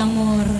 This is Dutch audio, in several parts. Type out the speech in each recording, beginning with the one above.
de hacer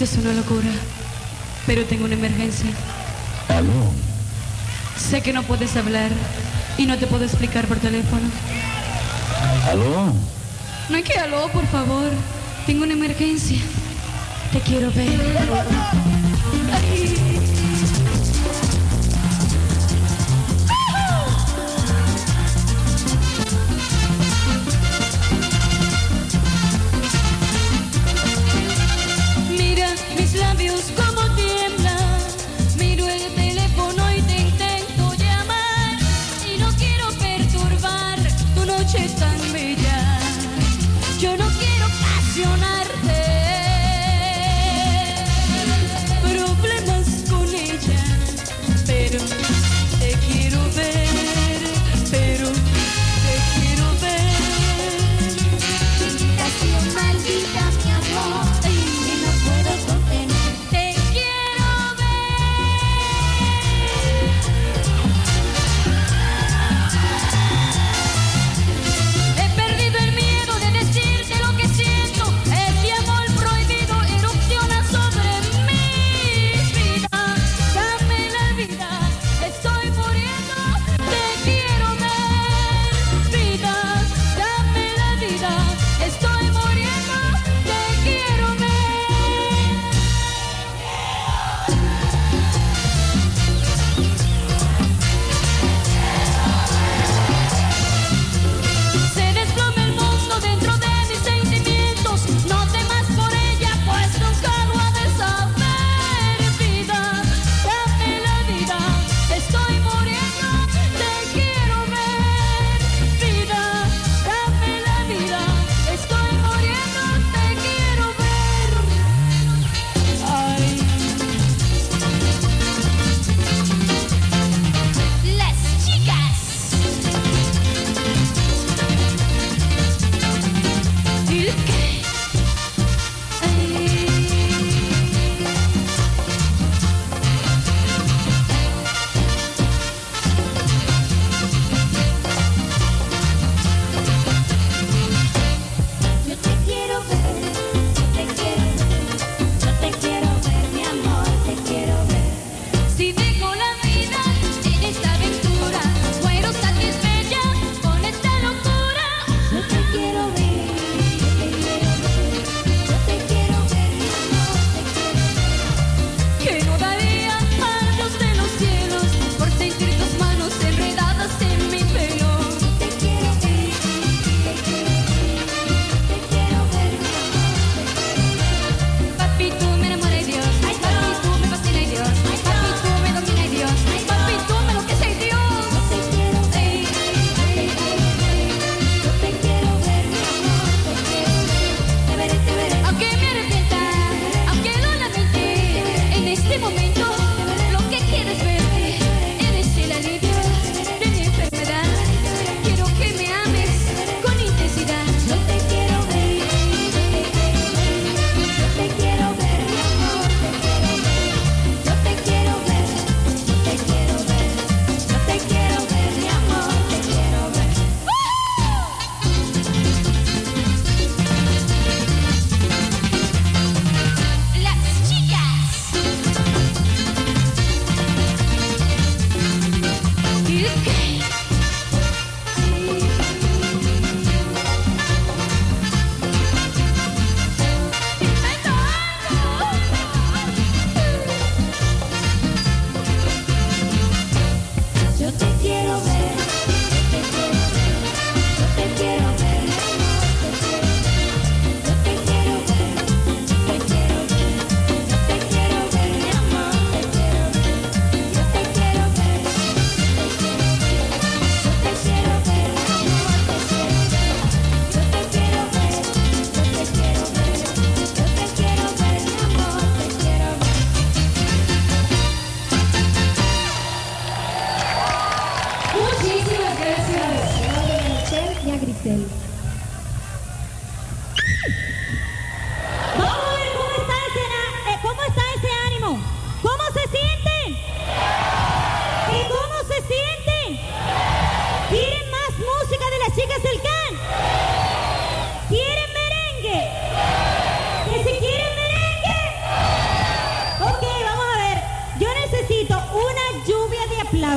Esto es una locura, pero tengo una emergencia. ¿Aló? Sé que no puedes hablar y no te puedo explicar por teléfono. ¿Aló? No hay que aló, por favor. Tengo una emergencia. Te quiero ver.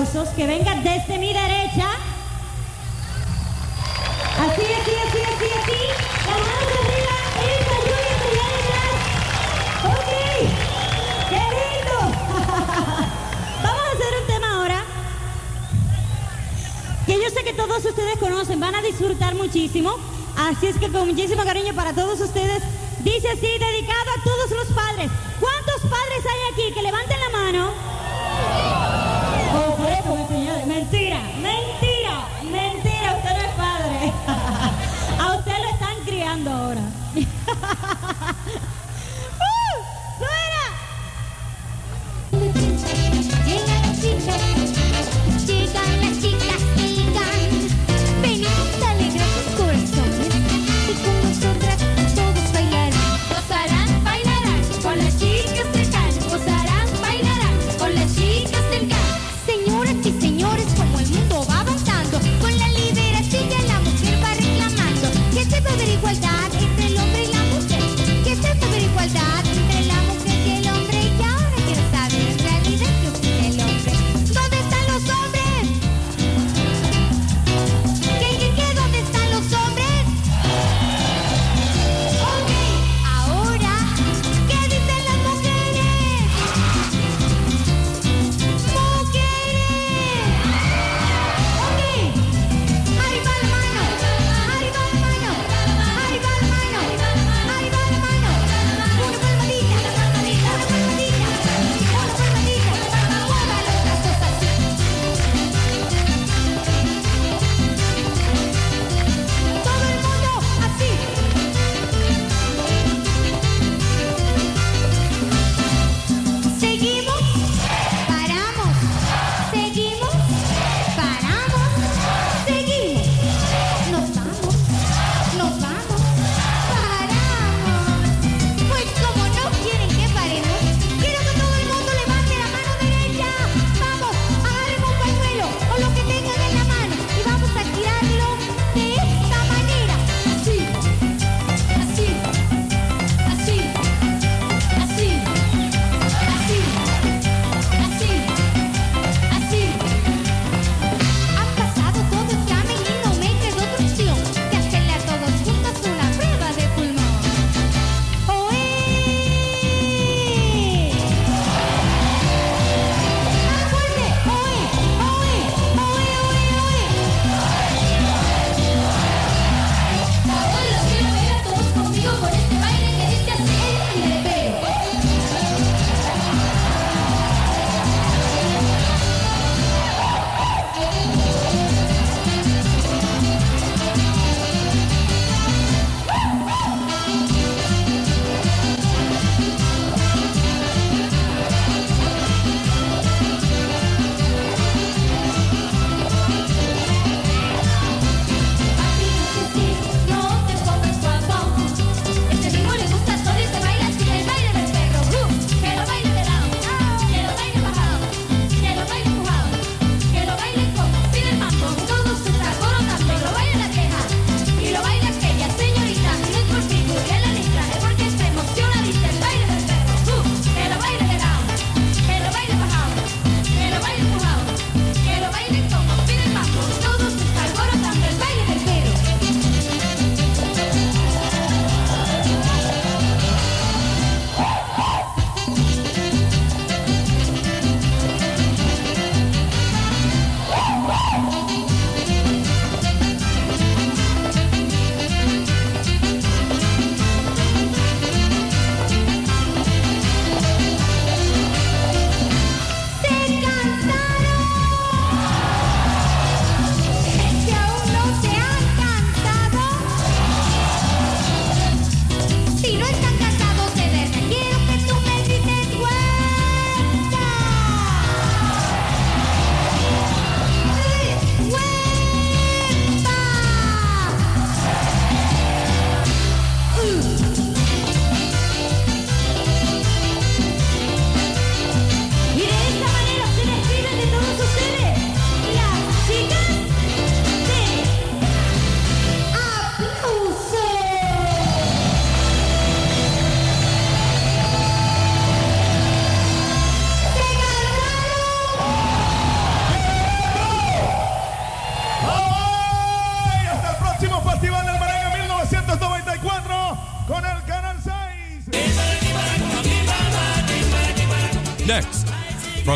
aplausos que vengan desde mi derecha. Así, así, así, así, así. La mano arriba, esta lluvia se va a ¡Ok! ¡Qué lindo! Vamos a hacer un tema ahora que yo sé que todos ustedes conocen, van a disfrutar muchísimo. Así es que con muchísimo cariño para todos ustedes, dice así, dedicado a todos los padres. ¿Cuántos padres hay aquí que levanten la mano? Mentira, mentira, mentira, usted no es padre. A usted lo están criando ahora.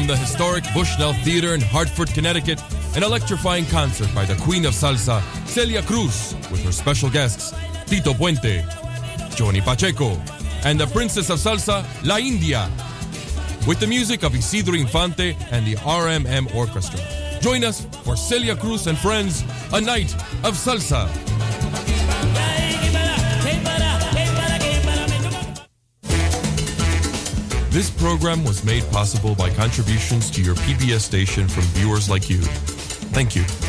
the historic Bushnell Theater in Hartford, Connecticut, an electrifying concert by the Queen of Salsa, Celia Cruz, with her special guests, Tito Puente, Johnny Pacheco, and the Princess of Salsa, La India, with the music of Isidro Infante and the RMM Orchestra. Join us for Celia Cruz and Friends, a night of salsa. This program was made possible by contributions to your PBS station from viewers like you. Thank you.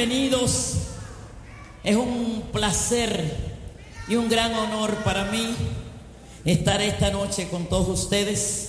bienvenidos. Es un placer y un gran honor para mí estar esta noche con todos ustedes.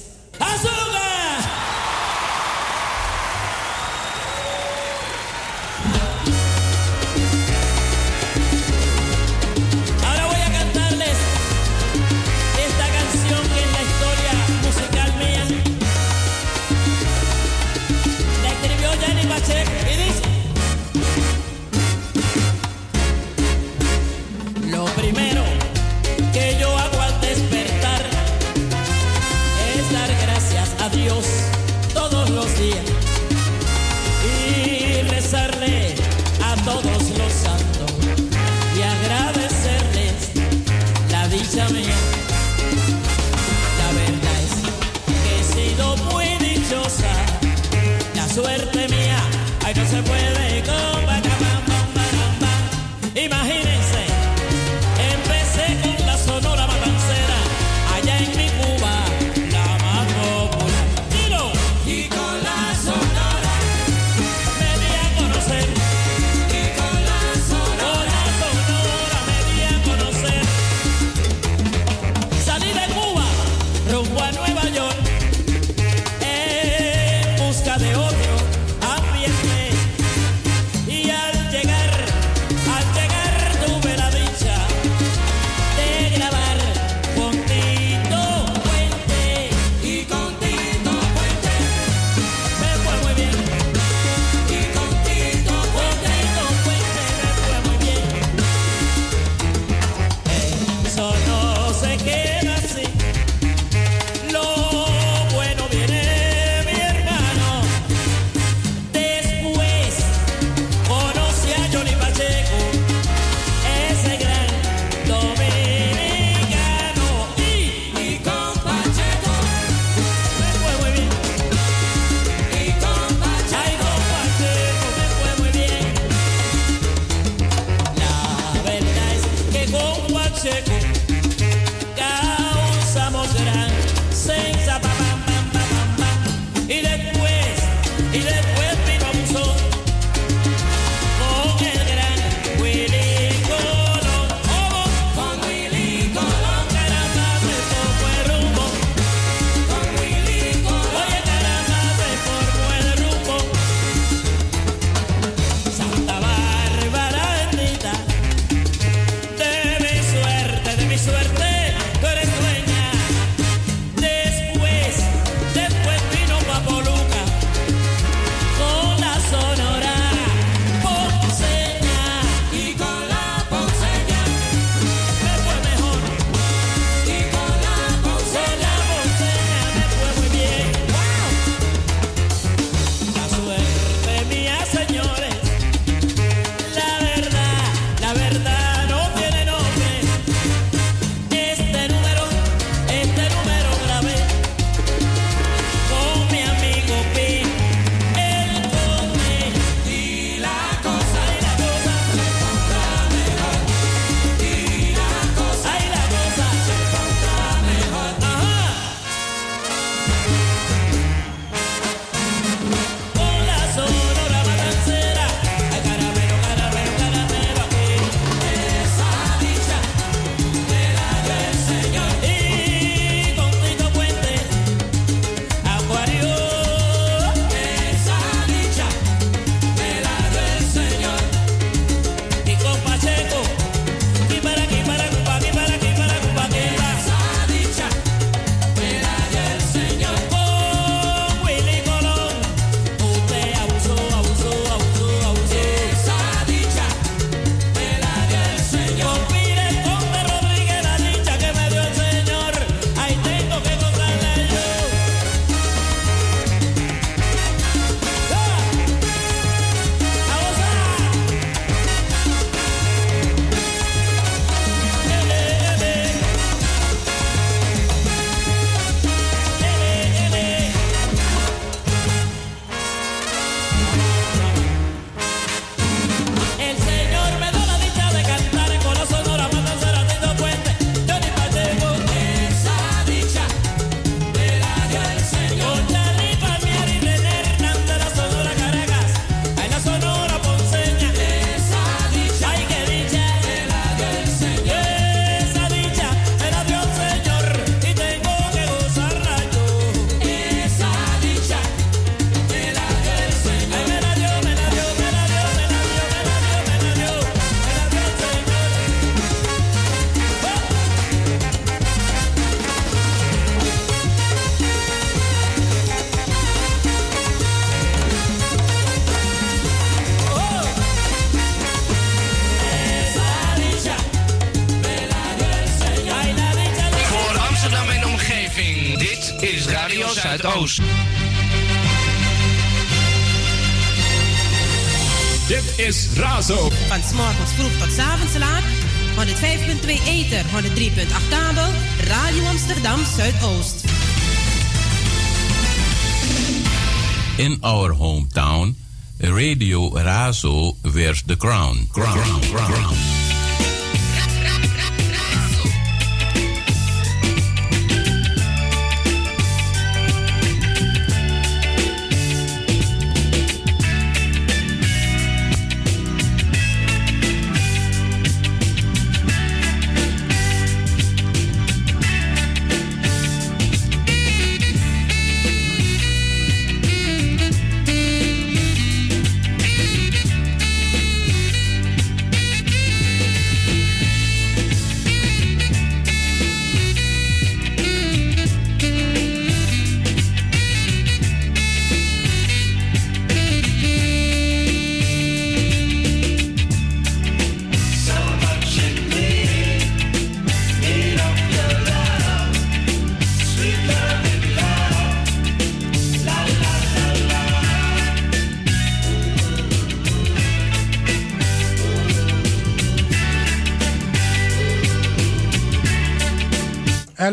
Zuidoost. In our hometown, Radio Razo wears the crown.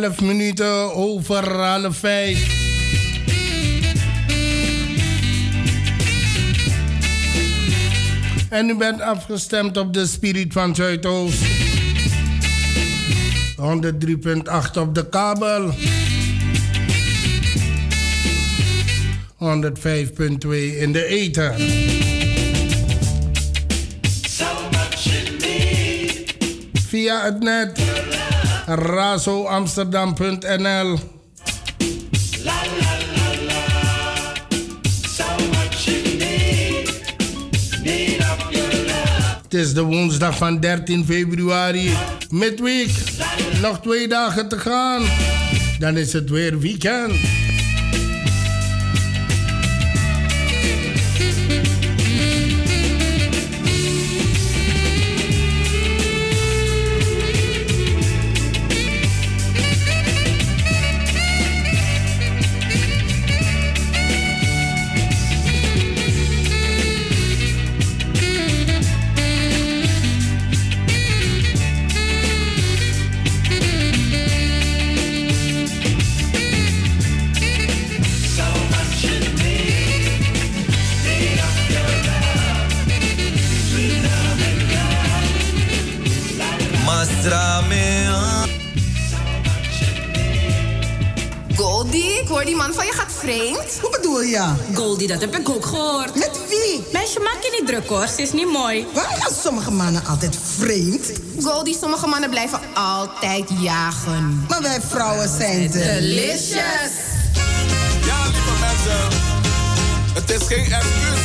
11 minuten over half vijf. En u bent afgestemd op de Spirit van Zuidoost. 103.8 op de kabel. 105.2 in de ether. Via het net razoamsterdam.nl Het is de woensdag van 13 februari, midweek. Nog twee dagen te gaan. Dan is het weer weekend. Je? Goldie, dat heb ik ook gehoord. Met wie? Meisje, maak je niet druk hoor. Ze is niet mooi. Waarom gaan sommige mannen altijd vreemd? Goldie, sommige mannen blijven altijd jagen. Maar wij vrouwen zijn delicious. Ja, lieve mensen. Het is geen excuus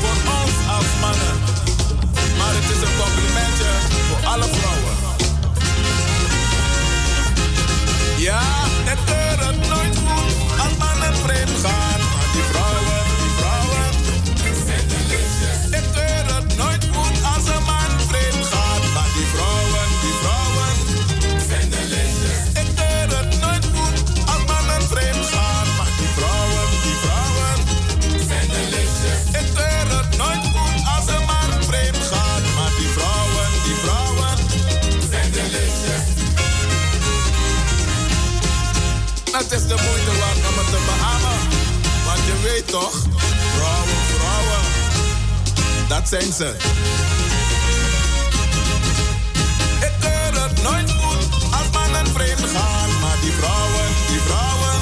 voor ons als mannen. Maar het is een complimentje voor alle vrouwen. Ja, het deuren nooit goed als mannen vreemd gaan. Het is de moeite waard om het te beamen. Want je weet toch, vrouwen, vrouwen, dat zijn ze. Het deuren nooit goed als mannen vreemd gaan. Maar die vrouwen, die vrouwen,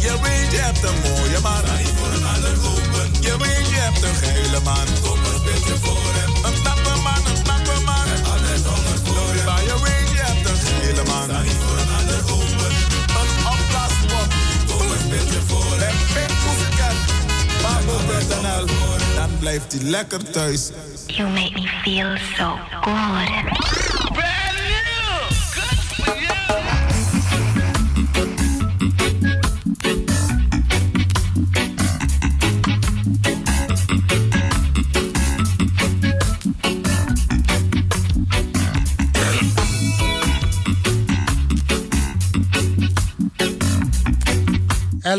Je weet, je hebt een mooie man. Voor een ander. Je weet, je hebt een geile man. Een je voor hem. Een knappe man, een knappe man. Altijd voor je weet, je hebt een geile man. Een ander je voor hem. Dan blijft hij lekker thuis. You make me feel so good.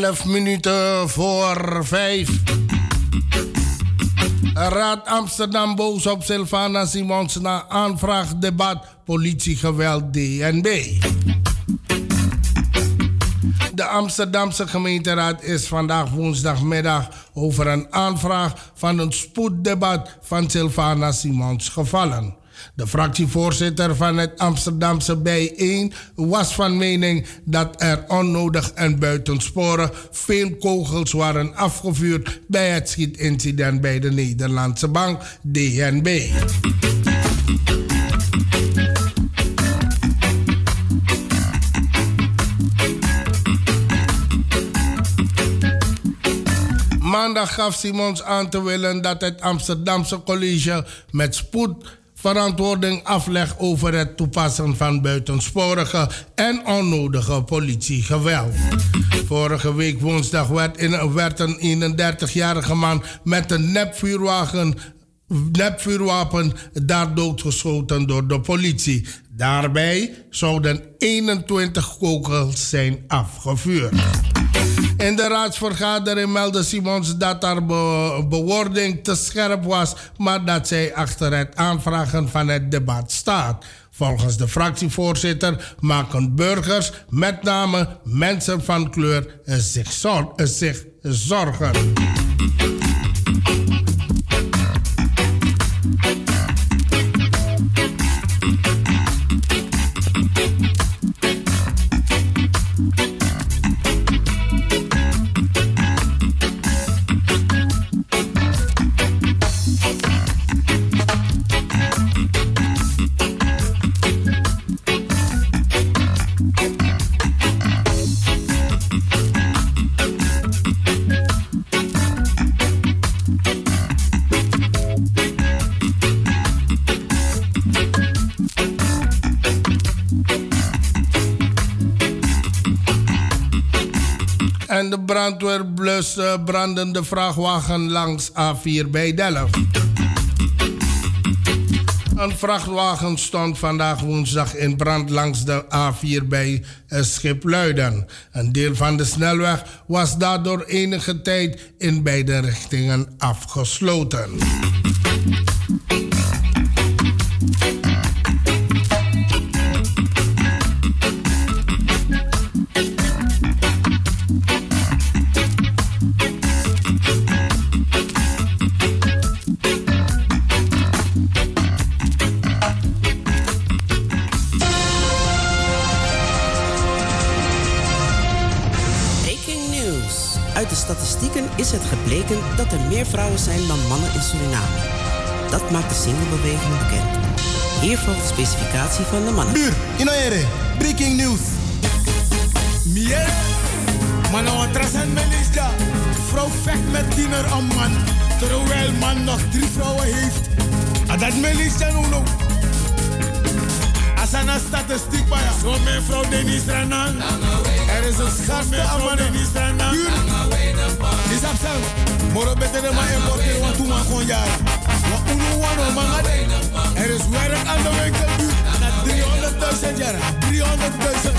11 minuten voor 5. Raad Amsterdam boos op Sylvana Simons na aanvraagdebat politiegeweld DNB. De Amsterdamse gemeenteraad is vandaag woensdagmiddag over een aanvraag van een spoeddebat van Sylvana Simons gevallen. De fractievoorzitter van het Amsterdamse bijeen was van mening dat er onnodig en buitensporen veel kogels waren afgevuurd bij het schietincident bij de Nederlandse bank DNB. Maandag gaf Simons aan te willen dat het Amsterdamse college met spoed verantwoording afleg over het toepassen van buitensporige en onnodige politiegeweld. Vorige week woensdag werd, in, werd een 31-jarige man met een nepvuurwagen nepvuurwapen daar doodgeschoten door de politie. Daarbij zouden 21 kogels zijn afgevuurd. In de raadsvergadering meldde Simons dat haar be bewoording te scherp was, maar dat zij achter het aanvragen van het debat staat. Volgens de fractievoorzitter maken burgers, met name mensen van kleur, zich zorgen. Brandweer blust eh, brandende vrachtwagen langs A4 bij Delft. Een vrachtwagen stond vandaag woensdag in brand langs de A4 bij eh, Schipluiden. Een deel van de snelweg was daardoor enige tijd in beide richtingen afgesloten. Meer vrouwen zijn dan mannen in Suriname. Dat maakt de singlebeweging bekend. Hier volgt de specificatie van de mannen. Buur, Inoere, breaking news. Mier, men is dat. Vrouw vecht met tiener een man, terwijl man nog drie vrouwen heeft. En dat men is dat nu nog. Als aan een statistiek bij zo mijn vrouw Denis Renan. Er is een schatste aan man Denis Renan. Is dat zo? Moro beter de man importeren, want toen man gewoon jaren. Maar uno wano man had Er is werk aan de winkel, buur. Na 300.000 jaar. 300.000.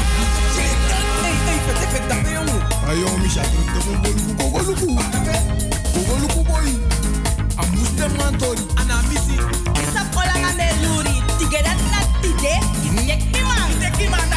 Hey, hey, wat ik vind dat, jongen. Ah, jongen, Misha, terug te gaan boluku, kogoluku. Kogoluku, boy. Amus de man, tori. Ana misi, isa kola na me luri, tigera na tide, inyek di man, de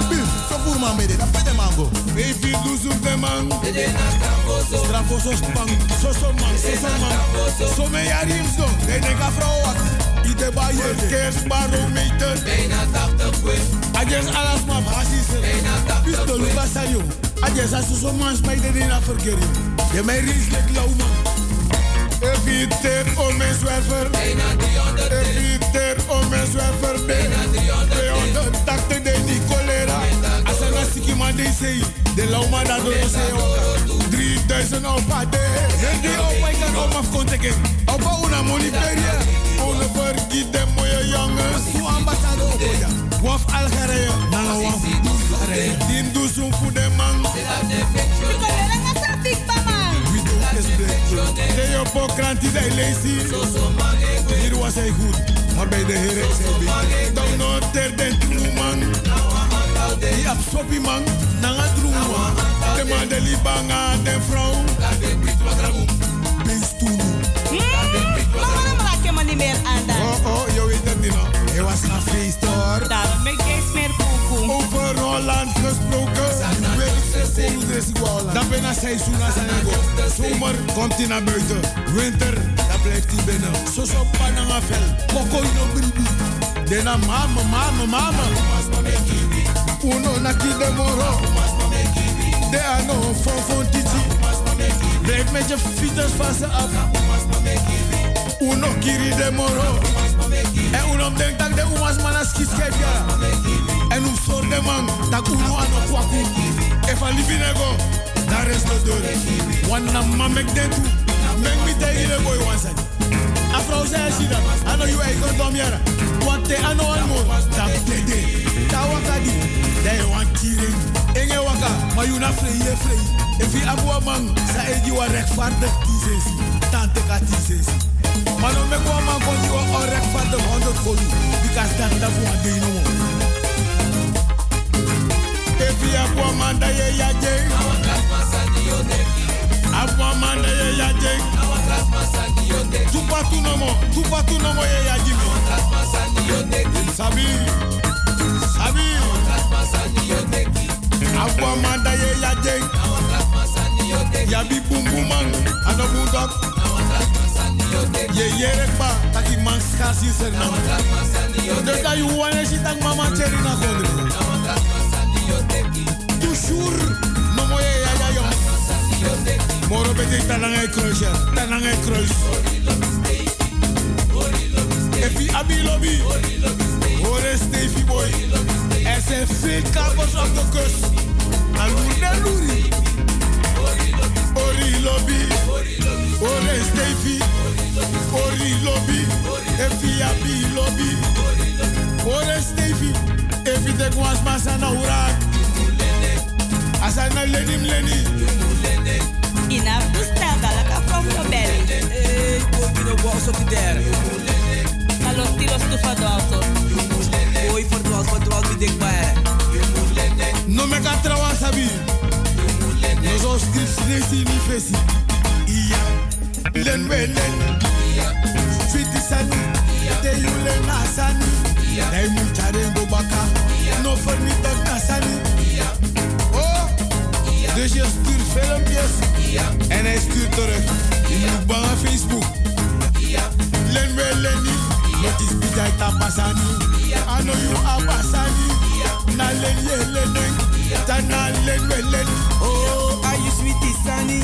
ki man, dem ke de ori. Kandi de gat mi man? Is een civiele 500.000 man, 200.000 na zo zo man. 300.000 zo zo oemas man. Officieel biji man. Tak de procent voor de uma, de ne libi nanga man. De met vrede boy de saka. Bil, so man bede, pede. Baby man. Spang, so so man, so so man. So me ja rims don, de ne ka vrouw wat. Ide ba je kers baro meter. Bijna 80 kwe. Ajes alas ma basis. Bijna 80 kwe. Pisto luka sayo. Ajes asu so man spij de dina vergeri. Je mij lek man. Eviter om mijn zwerver. Bijna 300. Eviter om mijn zwerver. Bijna 300. 280 de die cholera. Lastige man die zei. De man dat door zei ook. 3000 op a day. En die op ik kan om afkonteken. Op una money peria. Ole vergiet de mooie jongens. Hoe ambassade op ja. Waf Algerije. Nanga waf. Din doe zo'n voor de man. De op kranti de lazy. Hier was hij goed, maar bij de heren hij beter. Dan nog ter den true man. Die absorbi man, nanga true man. De man de de me dan? Oh, oh, je weet het niet. Hij was naar feest hoor. Daarom ben ik eens meer. Over Holland gesproken. Dan ben je seizoen als hij gaat. Zomer komt hij naar buiten. Winter, dan blijft hij binnen. Zo zo pananga vel. Koko no bribi. Dena mama, mama, mama. Uno na ki de moro. De ano fon fon titi. Blijf met je fietsers ze af. Uno kiri de moro. En uno denkt dat de umas manas kiskef ja. En hoe soort de man, dat libinego. Daar is de deur. Wanna mamek den toe. Mek mi te ile boy wansan. Afro si dat. Ano you yara. Want te ano an mo. Tap dede. Ta waka di. Dai wan kiring. Enge waka. Maar you na free ye free. If you abu. Sa e di wa rechtvaardig kiezen. Tante ka. Maar no wa man kon you onrechtvaardig 100 kolu. Because dat dat ding no more. Efi abu ye ya je. Abu je. Tupa tu nomo, tupa tu nomo ye ya jimi. Sabi, sabi. Abu manda ye ya je. Ya bi bum bumang, ano bundok. Ye yerek ba, taki man skasi ser nam. Dus dat je wane si tak mama cheri na kondre. Toujours, Moro bete tanang ay kruis ya, tanang ay kruis. Epi abi lobby, hore Stevie boy. Er zijn veel kapers op de kust. Alune luri. Ori lobby, hore Stevie. Ori lobby, epi abi lobby. Hore Stevie, epi de kwas masana urak. Asana lenim leni. Ina bustel dalla ka from your belly. Hey, boy, you know what's up there? A los tiros tu fadoso. Boy, verdwaald, verdwaald, wie dik bij. No me ka trawa sabi. No zo strip stresi fesi. Iya. Len we len. Fiti sani. Te you len asani. Dai mu chare go baka. No for. Oh. Dus je stuurt filmpjes. En hij stuurt terug. Je moet bang aan Facebook. Len we leni. Not is bijai tapasani. Ano you abasani. Na len ye lenen. Tana len we len. Oh, are you sweetie sunny?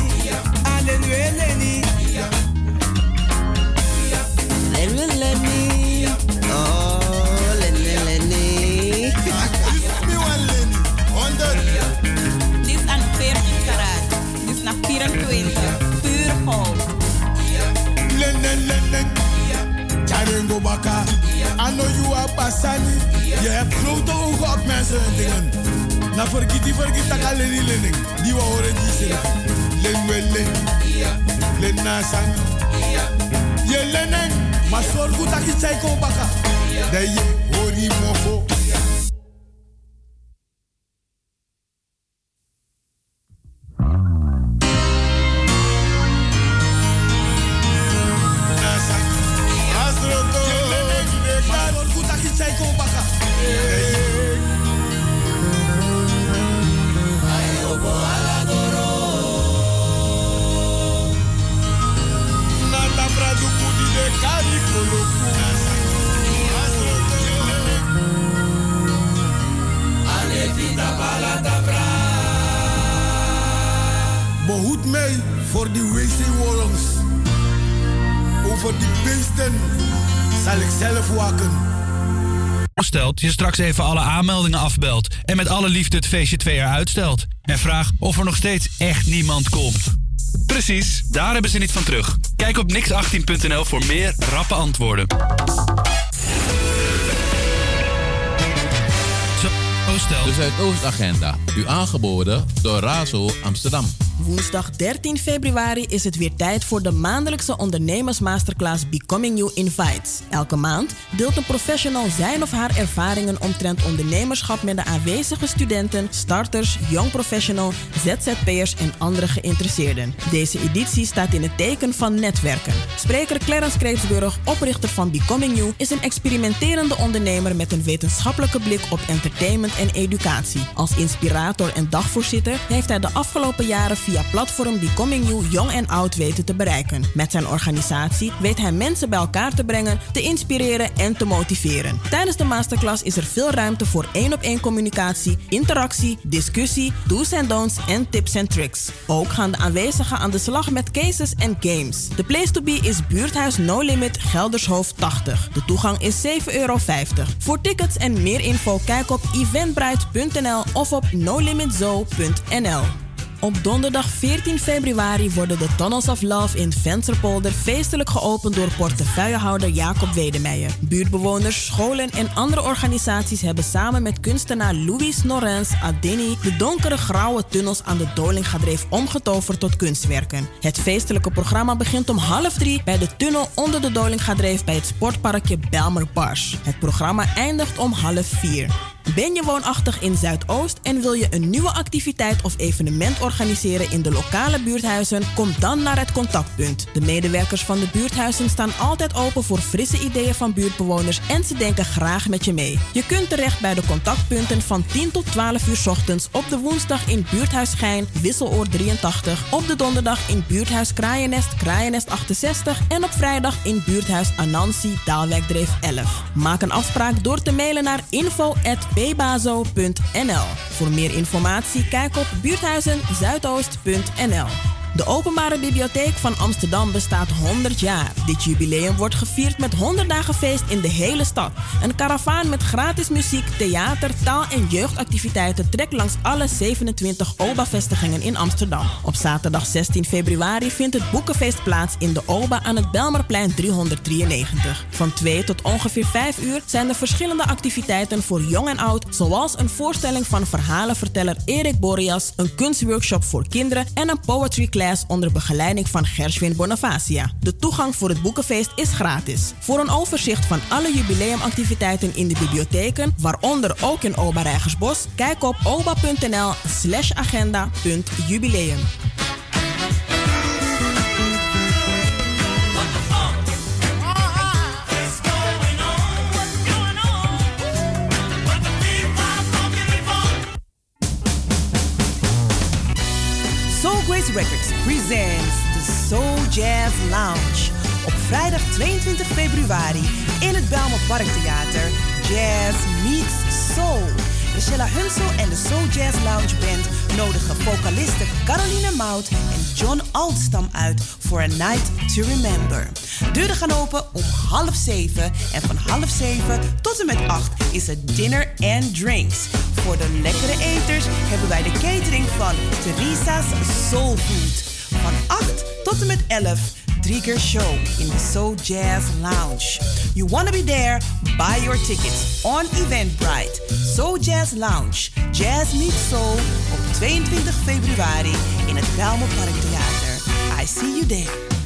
Allen we Lenny. Len we Lenny. Oh, Charengo baka. I know you are basani. Je hebt grote ogen op mensen en dingen. Na vergiet die vergiet tak alleen die lening. Die we horen die zelf. Len len. Je lenen. Maar zorg goed dat je chaiko baka. Dat je hori mofo. Over die beesten zal ik zelf waken. Stelt je straks even alle aanmeldingen afbelt en met alle liefde het feestje twee jaar uitstelt. En vraag of er nog steeds echt niemand komt. Precies, daar hebben ze niet van terug. Kijk op nix18.nl voor meer rappe antwoorden. Zo stelt. De Zuidoostagenda, u aangeboden door Razo Amsterdam. Woensdag 13 februari is het weer tijd voor de maandelijkse ondernemersmasterclass Becoming You Invites. Elke maand deelt een professional zijn of haar ervaringen omtrent ondernemerschap met de aanwezige studenten, starters, young professional, ZZP'ers en andere geïnteresseerden. Deze editie staat in het teken van netwerken. Spreker Clarence Kreetsburg, oprichter van Becoming You, is een experimenterende ondernemer met een wetenschappelijke blik op entertainment en educatie. Als inspirator en dagvoorzitter heeft hij de afgelopen jaren via platform Becoming You jong en oud weten te bereiken. Met zijn organisatie weet hij mensen bij elkaar te brengen, te inspireren en te motiveren. Tijdens de masterclass is er veel ruimte voor één op één communicatie, interactie, discussie, do's en don'ts en tips en tricks. Ook gaan de aanwezigen aan de slag met cases en games. De place to be is buurthuis No Limit Geldershoofd 80. De toegang is 7,50 euro. Voor tickets en meer info kijk op eventbrite.nl of op nolimitzo.nl. Op donderdag 14 februari worden de Tunnels of Love in Vensterpolder feestelijk geopend door portefeuillehouder Jacob Wedemeijer. Buurtbewoners, scholen en andere organisaties hebben samen met kunstenaar Louis Norens Adeni de donkere grauwe tunnels aan de Dolingadreef omgetoverd tot kunstwerken. Het feestelijke programma begint om half drie bij de tunnel onder de Dolingadreef bij het sportparkje Belmer Bars. Het programma eindigt om half vier. Ben je woonachtig in Zuidoost en wil je een nieuwe activiteit of evenement organiseren in de lokale buurthuizen? Kom dan naar het contactpunt. De medewerkers van de buurthuizen staan altijd open voor frisse ideeën van buurtbewoners en ze denken graag met je mee. Je kunt terecht bij de contactpunten van 10 tot 12 uur ochtends op de woensdag in buurthuis Schijn, Wisseloord 83, op de donderdag in buurthuis Kraaiennest, Kraaiennest 68 en op vrijdag in buurthuis Anansi, Daalwijkdreef 11. Maak een afspraak door te mailen naar info@pbazo.nl. Voor meer informatie kijk op buurthuizenzuidoost.nl. De Openbare Bibliotheek van Amsterdam bestaat 100 jaar. Dit jubileum wordt gevierd met 100 dagen feest in de hele stad. Een karavaan met gratis muziek, theater, taal- en jeugdactiviteiten trekt langs alle 27 OBA-vestigingen in Amsterdam. Op zaterdag 16 februari vindt het boekenfeest plaats in de OBA aan het Belmerplein 393. Van 2 tot ongeveer 5 uur zijn er verschillende activiteiten voor jong en oud, zoals een voorstelling van verhalenverteller Erik Boreas, een kunstworkshop voor kinderen en een poetry class onder begeleiding van Gershwin Bonavacia. De toegang voor het boekenfeest is gratis. Voor een overzicht van alle jubileumactiviteiten in de bibliotheken, waaronder ook in Oba Rijgersbos, kijk op oba.nl Records presents de Soul Jazz Lounge. Op vrijdag 22 februari in het Belmer Parktheater. Jazz Soul. Michelle Hunsel en de Soul Jazz Lounge Band nodigen vocalisten Caroline Mout en John Altstam uit voor A Night to Remember. Deuren gaan open om half zeven en van half zeven tot en met acht is het dinner and drinks. Voor de lekkere eters hebben wij de catering van Teresa's Soul Food. Van 8 tot en met 11 drie keer show in de Soul Jazz Lounge. You wanna be there? Buy your tickets on Eventbrite. Soul Jazz Lounge. Jazz meets Soul op 22 februari in het Belmer Parktheater. I see you there.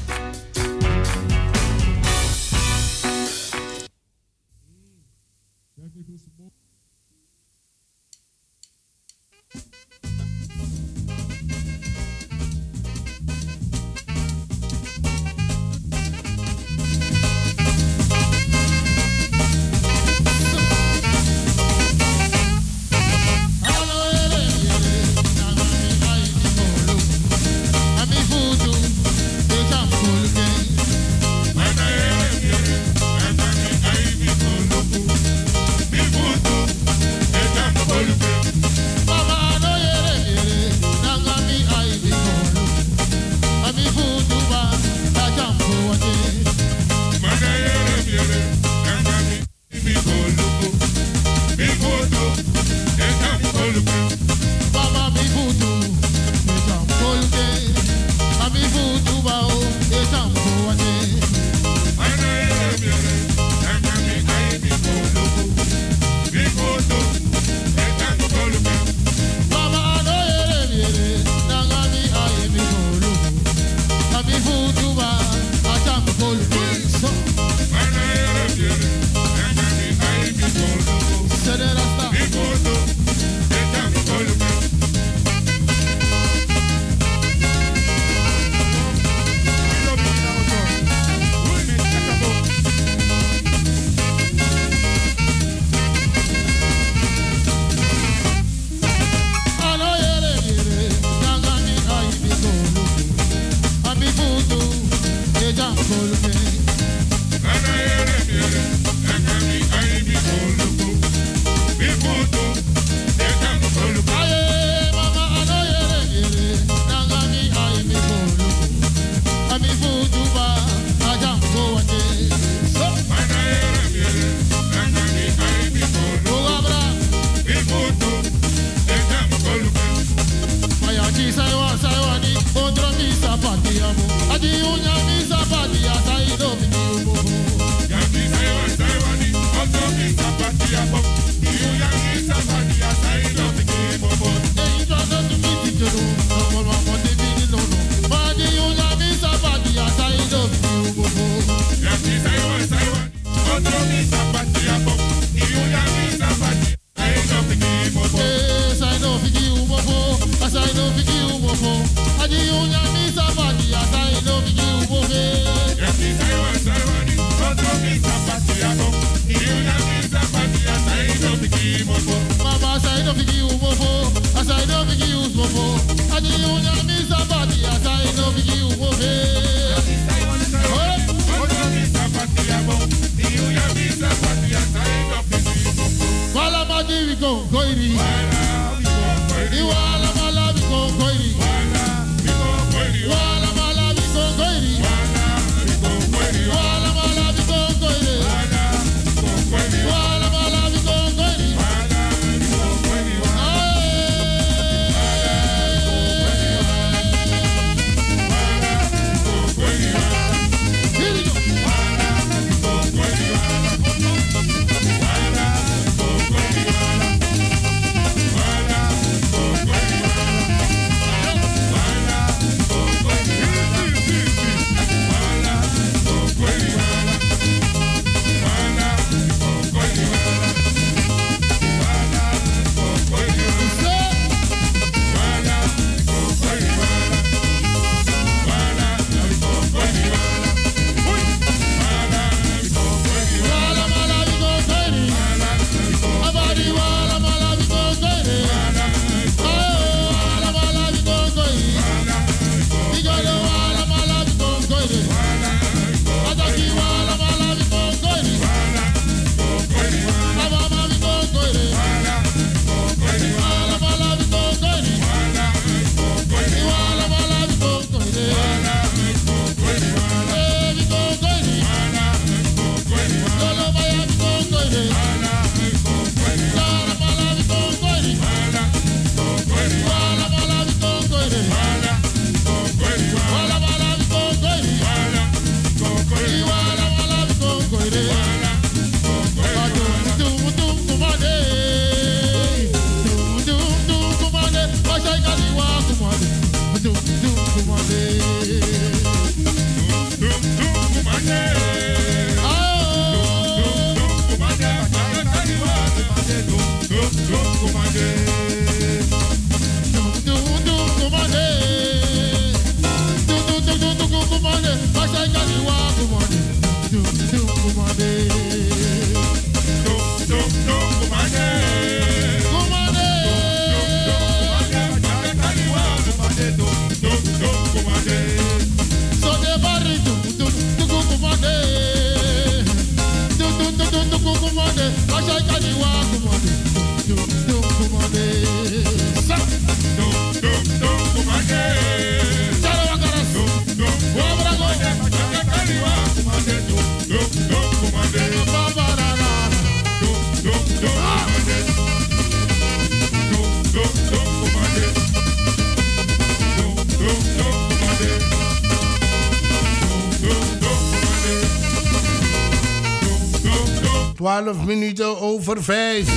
12 minuten over 5.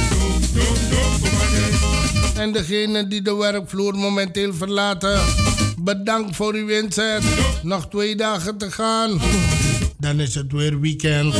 En degene die de werkvloer momenteel verlaten, bedankt voor uw inzet. Nog twee dagen te gaan, dan is het weer weekend.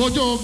Bojo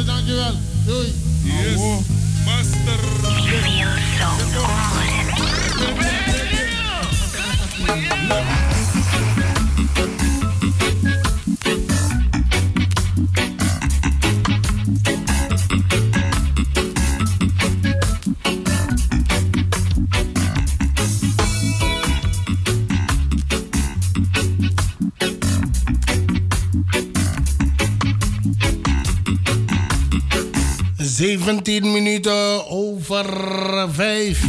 dankjewel. Doei. Yes, master. Zeventien minuten over vijf.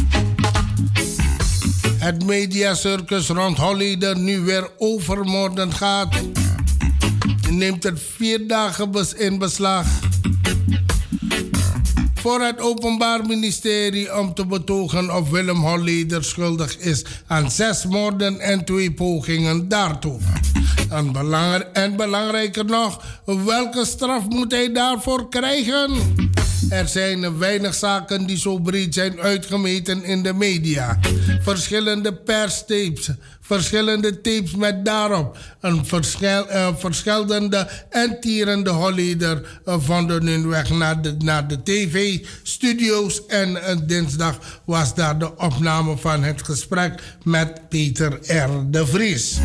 Het mediacircus rond Holleder nu weer overmorgen gaat. Neemt er vier dagen in beslag. Voor het Openbaar Ministerie om te betogen of Willem Holleder schuldig is aan zes moorden en twee pogingen daartoe. En, en belangrijker nog, welke straf moet hij daarvoor krijgen? Er zijn weinig zaken die zo breed zijn uitgemeten in de media. Verschillende perstapes, verschillende tapes met daarop een verschil, eh, verschillende en tierende Holleder eh, vonden hun weg naar de, naar de tv-studio's. En eh, dinsdag was daar de opname van het gesprek met Peter R. de Vries.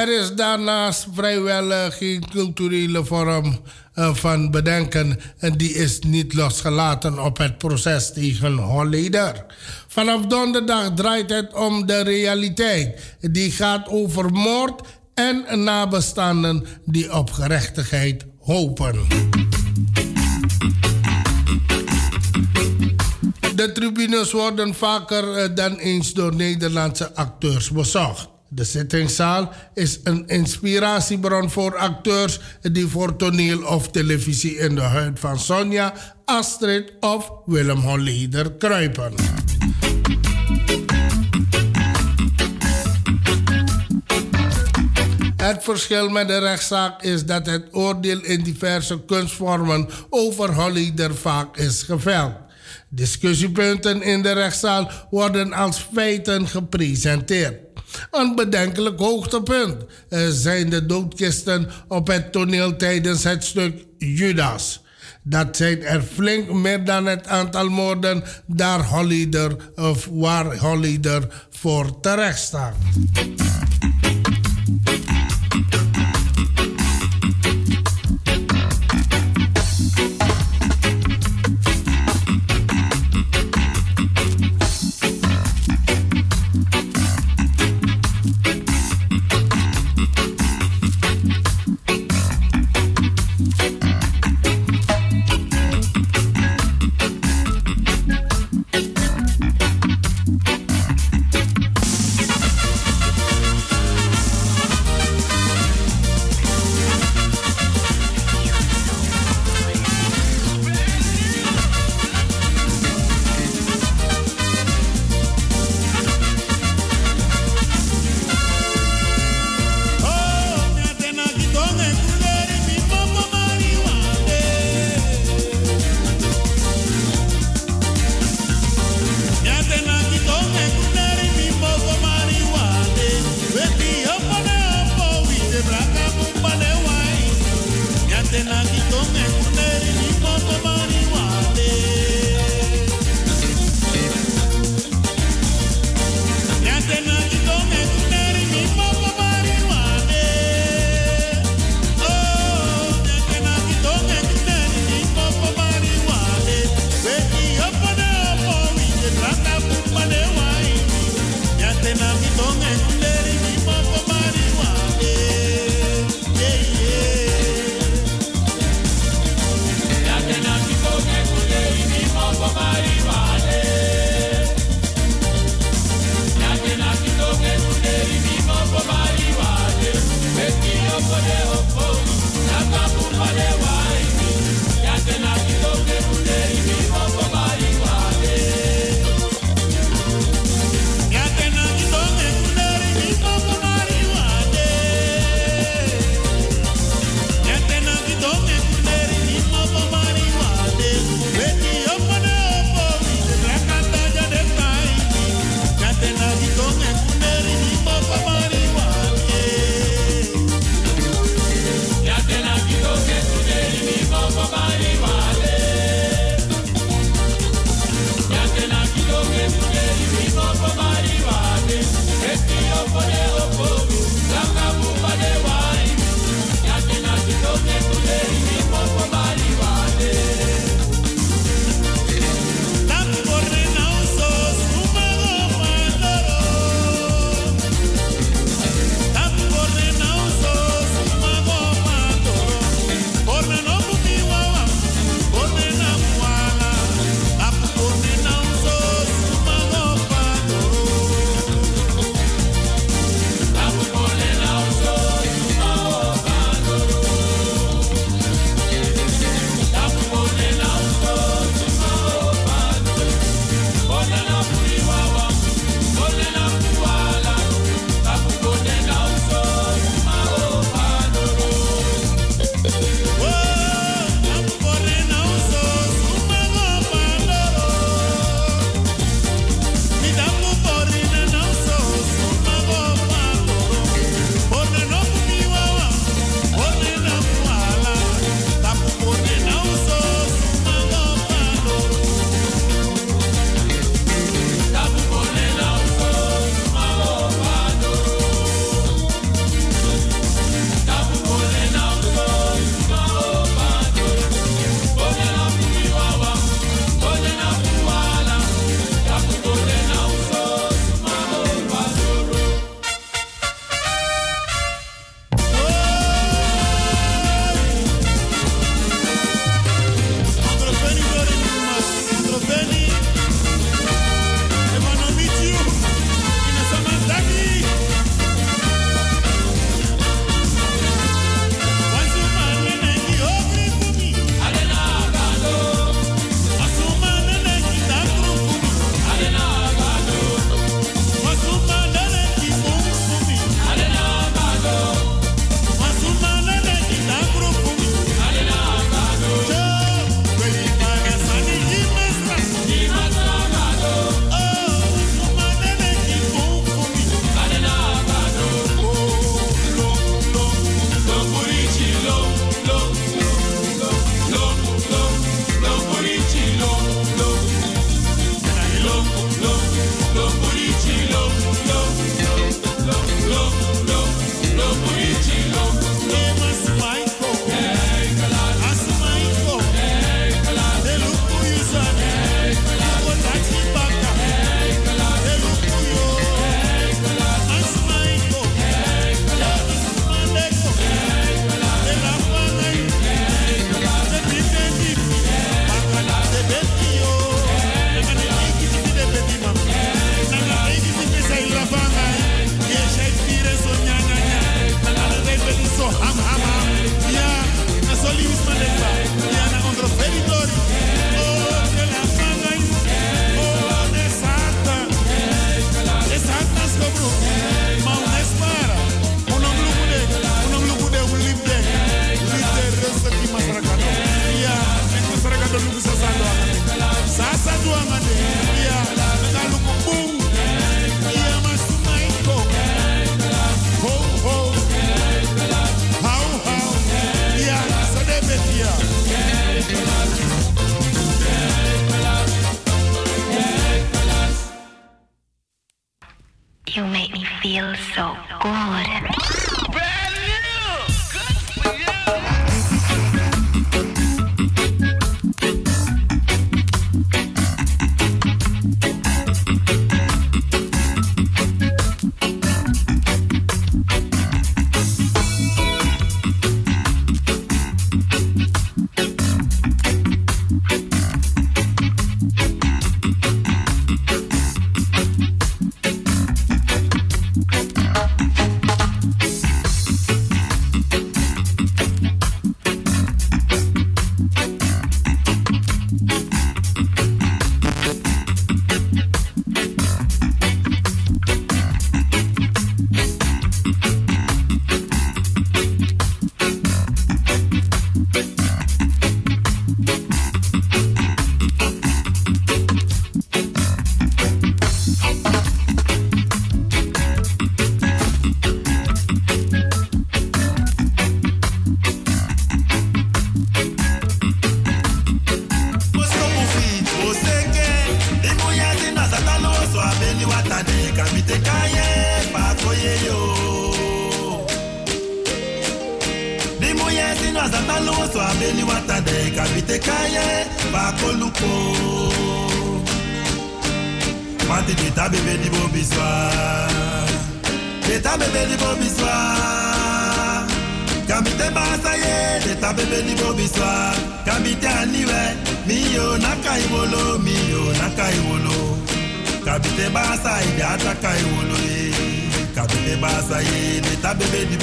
Er is daarnaast vrijwel eh, geen culturele vorm eh, van bedenken en die is niet losgelaten op het proces tegen Holleder. Vanaf donderdag draait het om de realiteit. Die gaat over moord en nabestaanden die op gerechtigheid hopen. De tribunes worden vaker eh, dan eens door Nederlandse acteurs bezocht. De zittingszaal is een inspiratiebron voor acteurs die voor toneel of televisie in de huid van Sonja, Astrid of Willem Holleder kruipen. Het verschil met de rechtszaak is dat het oordeel in diverse kunstvormen over Holleder vaak is geveld. Discussiepunten in de rechtszaal worden als feiten gepresenteerd. Een bedenkelijk hoogtepunt zijn de doodkisten op het toneel tijdens het stuk Judas. Dat zijn er flink meer dan het aantal moorden daar Holleder of waar Holleder voor terecht staat.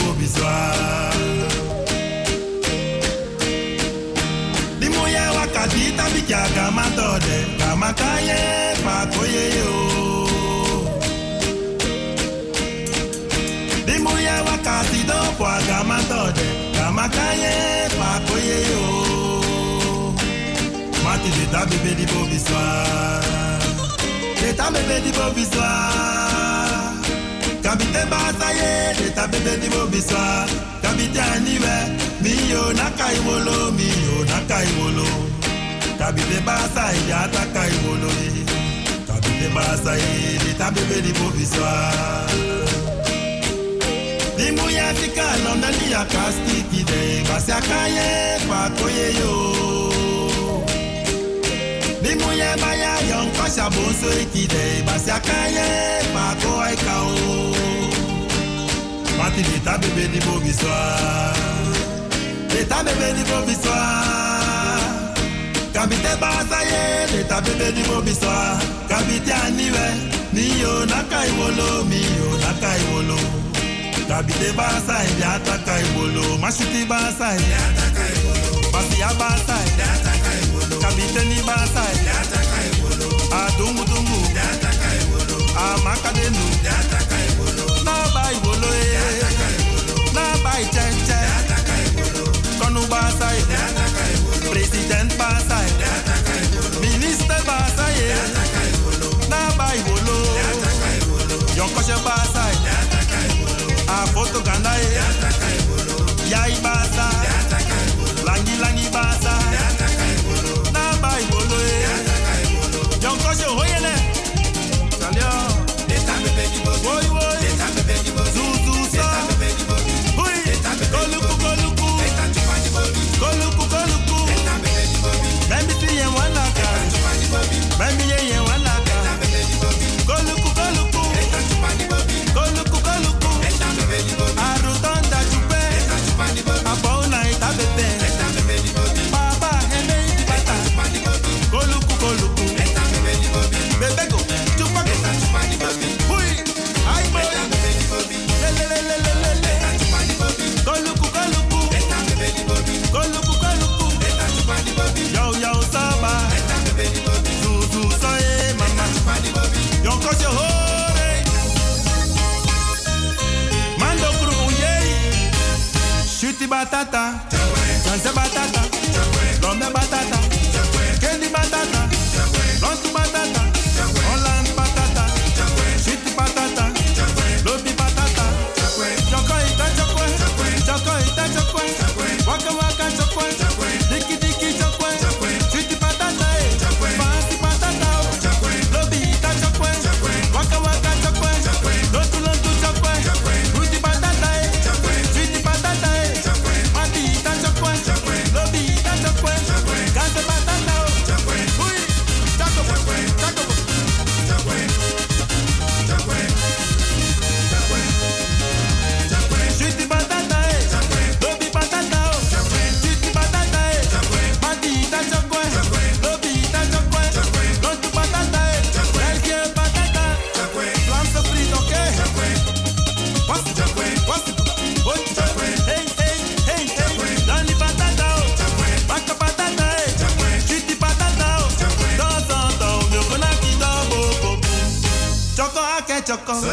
Bebe di bo biswa Di moye wakati tabi kya kama tode Kama kaye pa koye yo. Di moye wakati do kwa kama tode Kama kaye pa koye yo. Mati de tabi be di biswa De tabi be di bo biswa Kabite basa ye De tabi be di bo biswa Kabite aniwe Miyo nakai wolo Miyo nakai wolo Kabite basa ye ata kai wolo ye. Kabite basa ye De tabi be di bo biswa Di muya tika London di akastiki de Basi akaye pa koye yo. Di muye baya yon kosha bonso ikide Basi akaye pa ko aika o Mati di ta bebe di bo biswa Di ta bebe di Kabite basa ye Di ta bebe di bo biswa Kabite aniwe Miyo nakai wolo Miyo nakai wolo Kabite basa ye Yata kai wolo Mashiti basa ye Yata kai wolo Basi ya basa ye Yata wolo Kabite ni basa ye Yata kai wolo Adungu dungu Yata kai wolo Amakadenu Yata Kai Konu Yata kai wolo President basa ye Yata kai wolo Minister basa ye Yata kai wolo Na kai wolo A ganda batata. Janse batata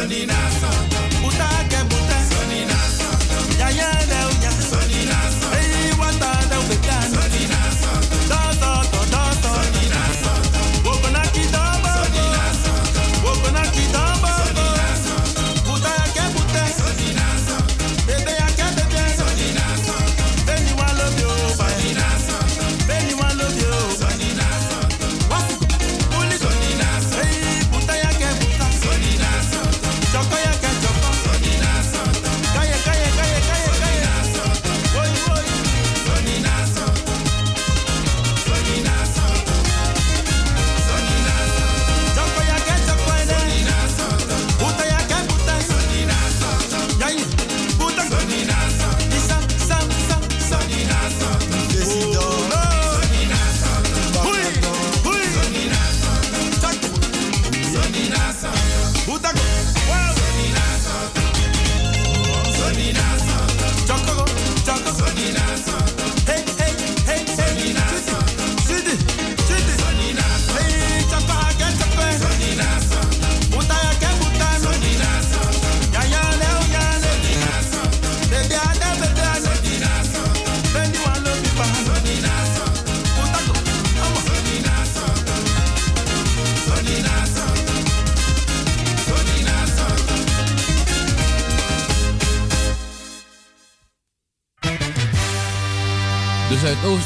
running out.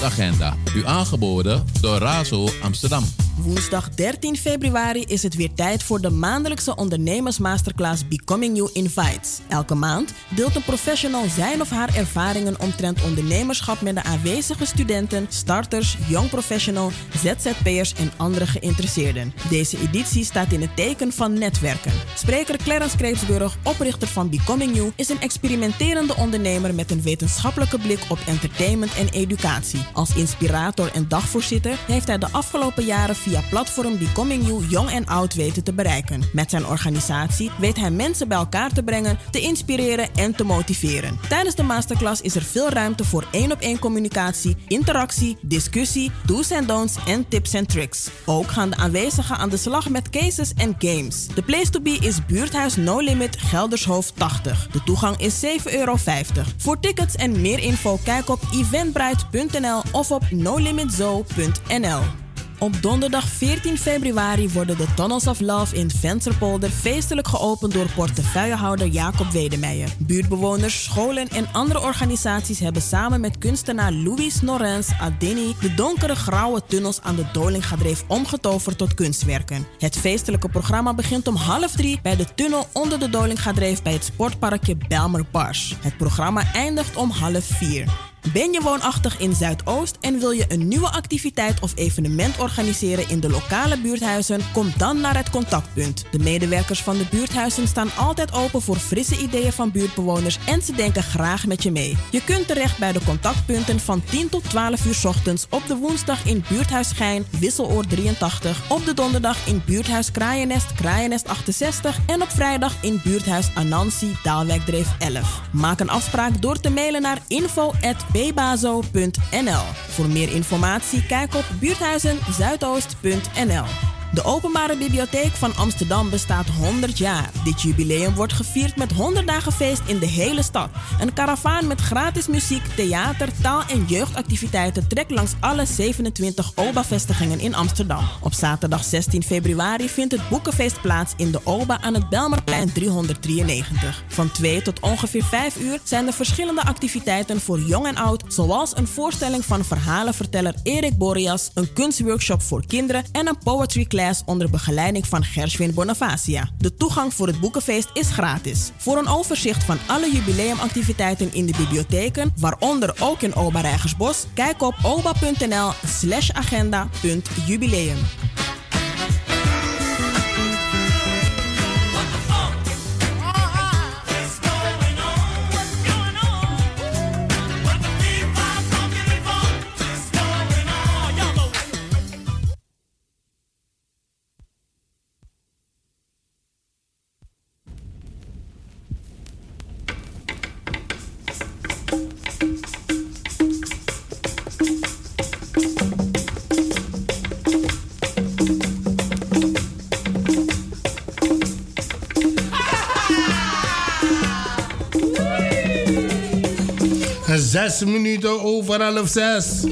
Zuidoostagenda, u aangeboden door Razo Amsterdam. Woensdag 13 februari is het weer tijd voor de maandelijkse ondernemersmasterclass Becoming You Invites. Elke maand deelt een professional zijn of haar ervaringen omtrent ondernemerschap met de aanwezige studenten, starters, young professional, ZZP'ers en andere geïnteresseerden. Deze editie staat in het teken van netwerken. Spreker Clarence Kreetsburg, oprichter van Becoming You, is een experimenterende ondernemer met een wetenschappelijke blik op entertainment en educatie. Als inspirator en dagvoorzitter heeft hij de afgelopen jaren via platform Becoming You jong en oud weten te bereiken. Met zijn organisatie weet hij mensen bij elkaar te brengen, te inspireren en te motiveren. Tijdens de masterclass is er veel ruimte voor één op één communicatie, interactie, discussie, do's en don'ts en tips en tricks. Ook gaan de aanwezigen aan de slag met cases en games. De place to be is Buurthuis No Limit Geldershoofd 80. De toegang is 7,50 euro. Voor tickets en meer info kijk op eventbrite.nl of op nolimitzo.nl. Op donderdag 14 februari worden de Tunnels of Love in Vensterpolder feestelijk geopend door portefeuillehouder Jacob Wedemeijer. Buurtbewoners, scholen en andere organisaties hebben samen met kunstenaar Louis Norens Adeni de donkere grauwe tunnels aan de Dolingadreef omgetoverd tot kunstwerken. Het feestelijke programma begint om half drie bij de tunnel onder de Dolingadreef bij het sportparkje Belmer Bars. Het programma eindigt om half vier. Ben je woonachtig in Zuidoost en wil je een nieuwe activiteit of evenement organiseren in de lokale buurthuizen? Kom dan naar het contactpunt. De medewerkers van de buurthuizen staan altijd open voor frisse ideeën van buurtbewoners en ze denken graag met je mee. Je kunt terecht bij de contactpunten van 10 tot 12 uur ochtends op de woensdag in buurthuis Schijn, Wisseloor 83, op de donderdag in buurthuis Kraaiennest, Kraaiennest 68 en op vrijdag in buurthuis Anansi, Daalwijkdreef 11. Maak een afspraak door te mailen naar info@bbazo.nl. Voor meer informatie kijk op buurthuizenzuidoost.nl. De Openbare Bibliotheek van Amsterdam bestaat 100 jaar. Dit jubileum wordt gevierd met 100 dagen feest in de hele stad. Een karavaan met gratis muziek, theater, taal- en jeugdactiviteiten trekt langs alle 27 OBA-vestigingen in Amsterdam. Op zaterdag 16 februari vindt het boekenfeest plaats in de OBA aan het Belmerplein 393. Van 2 tot ongeveer 5 uur zijn er verschillende activiteiten voor jong en oud, zoals een voorstelling van verhalenverteller Erik Boreas, een kunstworkshop voor kinderen en een poetry class onder begeleiding van Gershwin Bonavacia. De toegang voor het boekenfeest is gratis. Voor een overzicht van alle jubileumactiviteiten in de bibliotheken, waaronder ook in Oba Rijgersbos, kijk op oba.nl slash agenda.jubileum. zes minuten over half zes.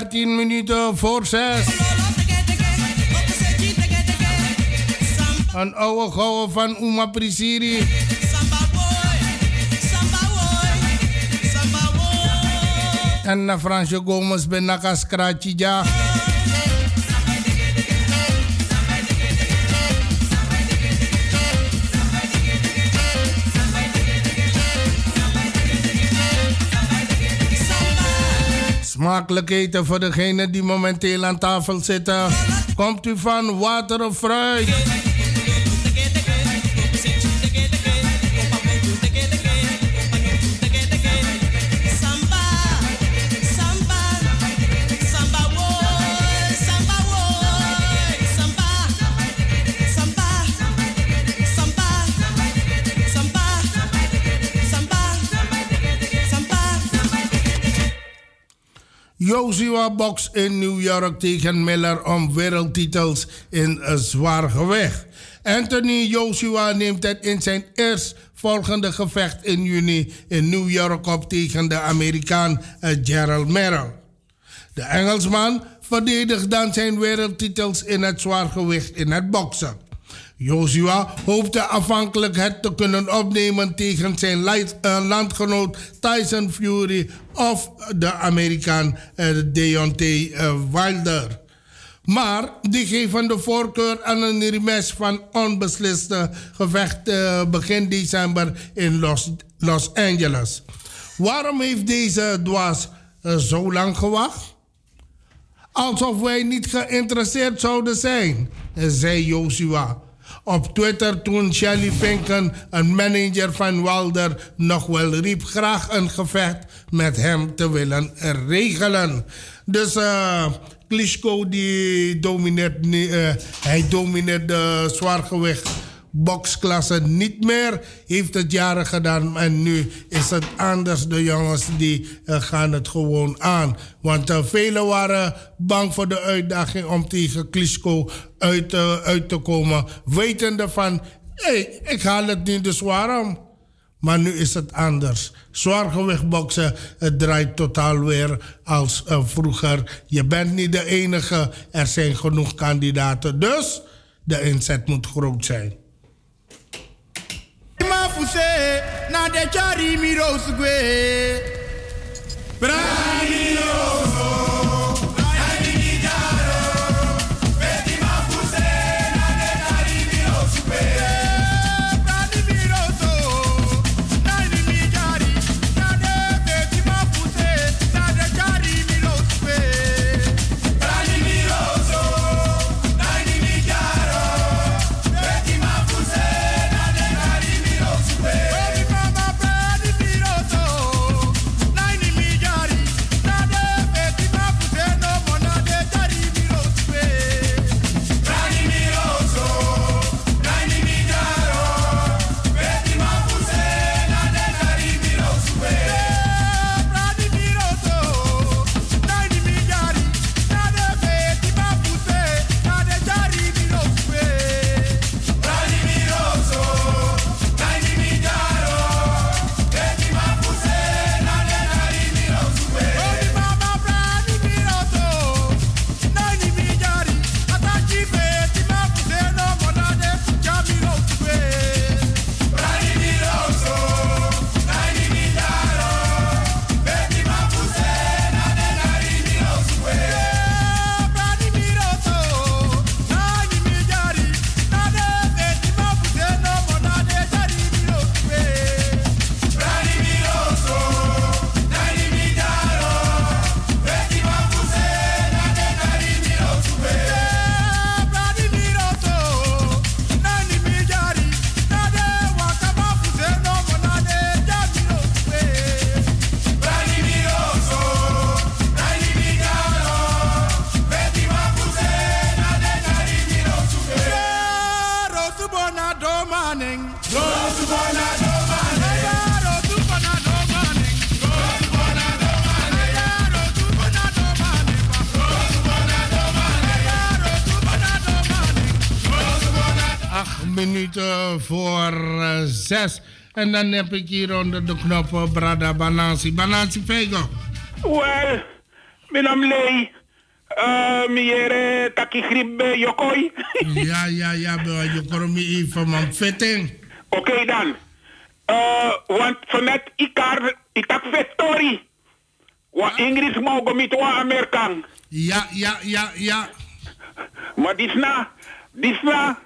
13 minuten voor 6. Een oude gouden van Uma Prisiri. En na Fransje Gomez ben naka Smakelijk eten voor degenen die momenteel aan tafel zitten. Komt u van water of fruit? Joshua Box in New York tegen Miller om wereldtitels in een zwaar gewicht. Anthony Joshua neemt het in zijn eerstvolgende gevecht in juni in New York op tegen de Amerikaan eh, Gerald Merrill. De Engelsman verdedigt dan zijn wereldtitels in het zwaargewicht in het boksen. Joshua hoopte afhankelijk het te kunnen opnemen tegen zijn eh, landgenoot Tyson Fury of de Amerikaan uh, Deontay uh, Wilder. Maar die geven de voorkeur aan een rematch van onbesliste gevecht begin december in Los, Los Angeles. Waarom heeft deze dwaas zo lang gewacht? Alsof wij niet geïnteresseerd zouden zijn, zei Joshua op Twitter toen Shelly Finken, een manager van Wilder, nog wel riep graag een gevecht met hem te willen regelen. Dus uh, Klitschko die domineert, uh, hij domineert de zwaargewicht boksklasse niet meer. Heeft het jaren gedaan en nu is het anders. De jongens die uh, gaan het gewoon aan. Want uh, velen waren bang voor de uitdaging om tegen Klitschko uit, uit te komen. Wetende van, hey, ik haal het niet, dus waarom? Maar nu is het anders. Zwaargewichtboksen, het draait totaal weer als vroeger. Je bent niet de enige, er zijn genoeg kandidaten. Dus de inzet moet groot zijn. Fuse na de chari mi rosgwe. Brani En dan heb ik hier onder de knop Brada Banansi. Banansi Vego. Wel, Minam lei. Uh, miere taki grip uh, yokoi. ja, ja, ja, me even man vetting. Oké dan. Uh, want vanuit ikar, itak vettori. Wa Ingrid mogen met wa Amerikaan. Ja, ja, ja, ja. Maar die is na, die is na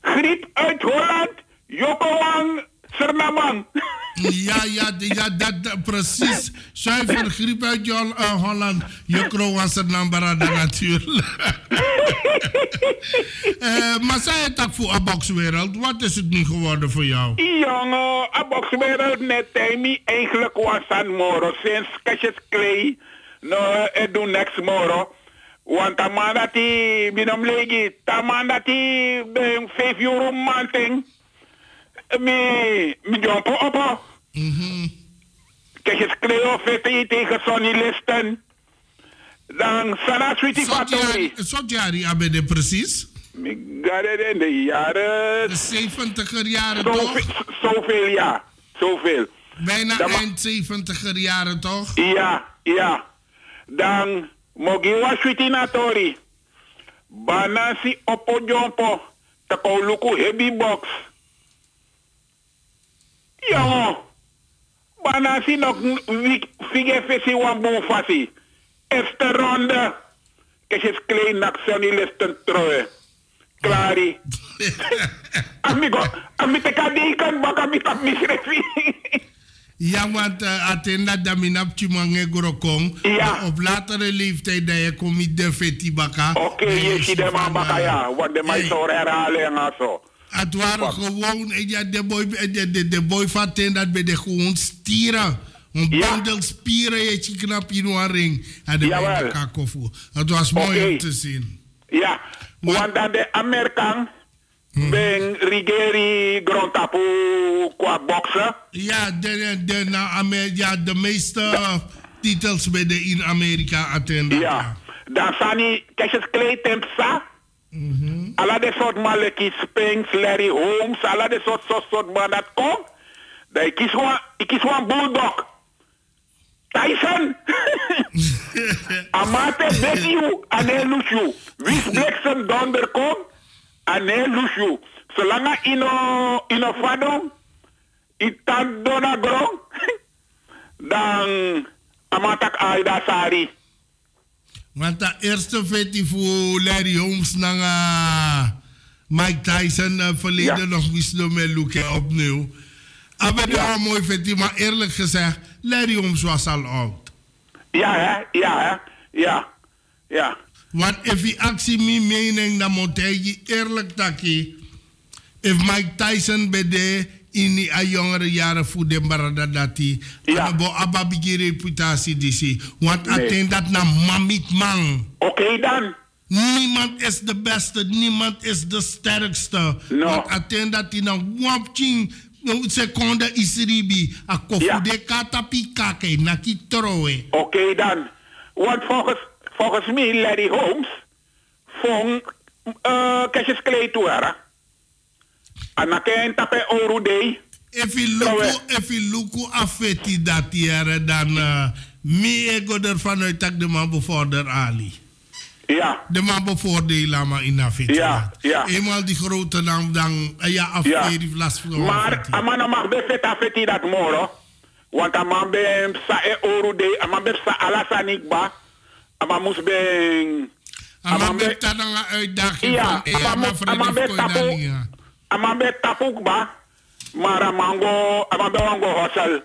griep uit Holland, Jokowang, Sernamang. Ja, ja, ja dat, dat- precies. Zuiver griep uit Jol- eh, Holland. Je kroon was er nambarada natuurlijk. Eh, maar zij het ook voor een bokswereld. Wat is het nu geworden voor jou? Jongen, a boxwereld net mi eigenlijk was aan moro. Sinds kasjes klei, no, het doen next moro. Want a man dat die, binom legi, man ben vijf euro manting. Mi, mi jompo oppo. Kasjes klei of het tegen Sonny Listen. Dan sana sweetie fatori. Sotjari abede precies. Mi gade in de jaren... De 70er jaren toch? zoveel ja, zoveel. Bijna Dan eind 70er jaren toch? Ja, ja. Dan mogiwa switinatori. Banasi opo jompo. Tako luku heavy box. Jongo. Banasi nog wik- fige fesi wan boom fasi. Eerste ronde. Kesjes klein nak sonny listen troe. Klari. Amigo, amite kadikan baka mitak misrefi. Ja, want uh, atenda daminap chimange gorokong. Ja. Op latere leeftijd dat je kom met de feti baka. Oké, je ziet hem aan baka ja. Want de herhalen en zo. Het waren gewoon, ja, de boy, de, de, de boy van ten dat bij de gewoon stieren. Een bundel spieren, je knap in een ring. En de elkaar koffie. Het was mooi om te zien. Ja, want dan de Amerikaan ben rigeri grondtapu qua boksen. Ja, de, de, na Amer- ja, de meeste titels bij de in Amerika attenda. Ja. Dan sani kesjes kleed tempsa. Alla de soort maleki Spinks, Larry Holmes, alla de soort soort soort man dat komt. Dan ik kies gewoon, ik kies gewoon bulldog. Tyson. Amate Bekiu, Ane Lushu. Wis Bliksem donder kom, Ane Lushu. Zolang ino, ino fadong, itan dona grong, dan amatak Aida Sari. Want de eerste feti voor Larry Holmes naar Mike Tyson uh, verleden nog mislo met Luke opnieuw. Aber ja. een mooi feti, maar eerlijk gezegd, Larry Holmes was al oud. Ja, hè? Ja, hè? Ja. Ja. Want if je actie mijn mening, dan moet hij eerlijk taki. If Mike Tyson bij de in a jongere jaren voor de barada dat hij. Ja. Bo ababigi reputatie disi. Want Nee. attein dat na mamit man. Oké dan. Niemand is de beste, niemand is de sterkste. No. Want attein dat hij na wapching. Seconde isribi. A kofu de katapi kake. Na ki troe. Oké dan. Want volgens, volgens mij, Larry Holmes, vond uh, kesjes kleed toe? Anaken tape oru dei. If je luku, if je luku afeti dat jaren, dan uh, mi ego ervan uit dat de man bevorder Ali. Ja. De man bevorder lama in afeti. Ja, ja. Eenmaal die grote naam, dan ja, afeti last van Maar amana mag be fet afeti dat moro. Want aman be sa e oru dei, aman be sa alasanik ba. Aman mus be... Aman be tanang uitdaging Ja, van, eh, aman maar mus- Freddy aman be Koy tapu, Dalinga. aman be tapuk ba. Maar aman go, aman be wango hosel.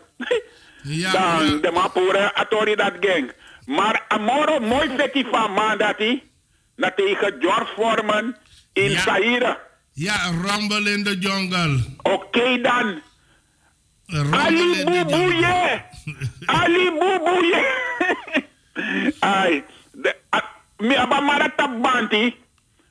Ja, Dan de man pure atori dat gang. Maar amoro mooi feti van man dat hij. Na tegen George Foreman in Ja. Zaire. Ja, Rumble in the Jungle. Oké dan. Rumble Ali. Boubouye. Ali Boubouye. Ay. De, a, mi abamara tabanti.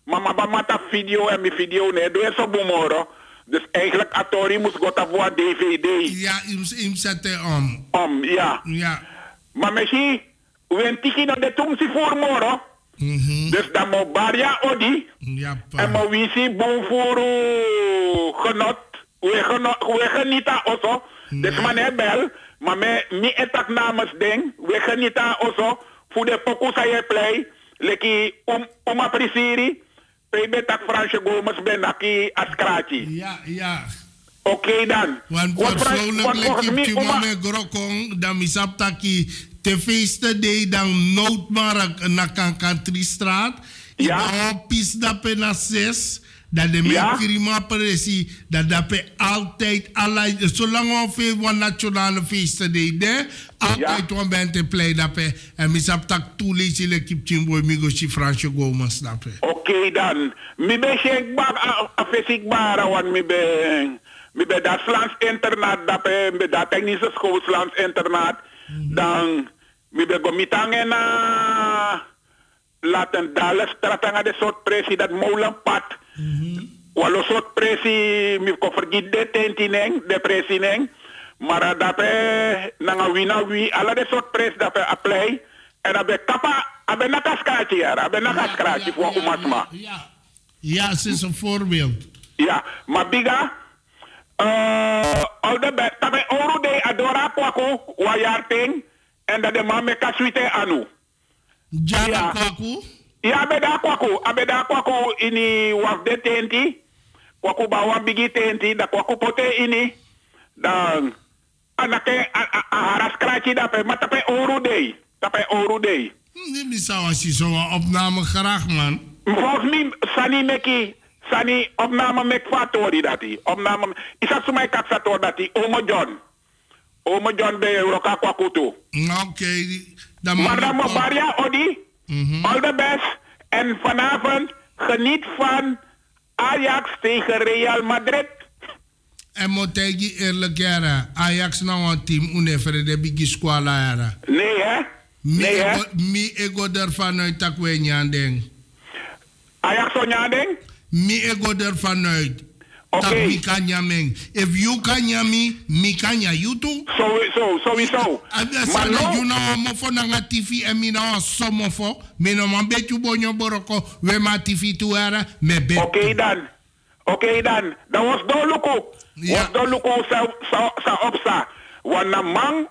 Mama abamata video en mi video ne. Doe zo bumoro. Dus eigenlijk Atori moest go voor DVD. Ja, im, zette om. Om, ja. Ja. Maar misschien, we tiki no de tung si voor moro. Dus dan mo baria odi. Ja, En mo wisi bon voor genot. We genot, we genieten also. Dus man bel. Maar me, mi etak namens ding. We genieten also Voor de pokoe sa je play. Leki um, uma prisiri. Pe betak Fransje Gomes ben naki askrati. Ja, ja. Oké dan. Want persoonlijk tjuma uma- me grokong dan misap taki te feesten de dan noodmark na kankantri straat. Ja. pis dape na zes. Dat de Ja. men krima presi. Dat dape altijd allerlei. Zolang we veel nationale feesten deden. Altijd we ben te play dape. En misap tak toelezi lekip tjimboy migo si Fransje Gomes dape. Oké dan. Mi be shek bak a- a fesik bara wan mi be mi be dat Slans internaat dat mi dat technische school Slans internaat. Dan mi be go mitangen na laten dalen stratanga de soort presi dat molen pad. Walo soort presi mi ko vergit de tentineng de presi neng. Maar dat pe nanga wina wi ala de soort pres dat pe apply. En abe kapa abe nakaskrati yara abe nakaskrati voor umasma. Ja, ze is een voorbeeld. Ja, maar biga, uh, al de best, tabe oru de adora kwaku, wayar ting, en dat de man me kasuite anu. Jana kwaku? Ja, abeda kwaku, abeda kwaku ini waf de tenti, kwaku ba wan bigi tenti, da kwaku pote ini, dan anake a, a, a haras krachi da pe, maar tape oru de, tape oru de. Die misou als je zo'n opname graag, man. Volgens mij, Sani Meki, Sani opname mek fatori dati. Opname, isa sumai kak sator dati, Omo John. Omo John be roka kwa kutu. Oké, dan Maar dan moet Maria Odi, all the best. En vanavond geniet van Ajax tegen Real Madrid. En moet je eerlijk zeggen, Ajax nou een team unefere de bigi squala era. Nee hè? Nee hè? Mi ego ervan uit dat we niet aan. Ajax on ding? Mi ego ervan uit. Mi jameng. If you kan jami, mi kan ja you too. Sowieso, sowieso. Maar Maar no, no- you know, mo fo na TV en mi nou somo fo. Mi no man beetje bonyo boroko. We ma TV tu era, me bet. Oké dan. Oké dan. Dat was Doluku. Was Doluku sa, sa, sa opsa. Na man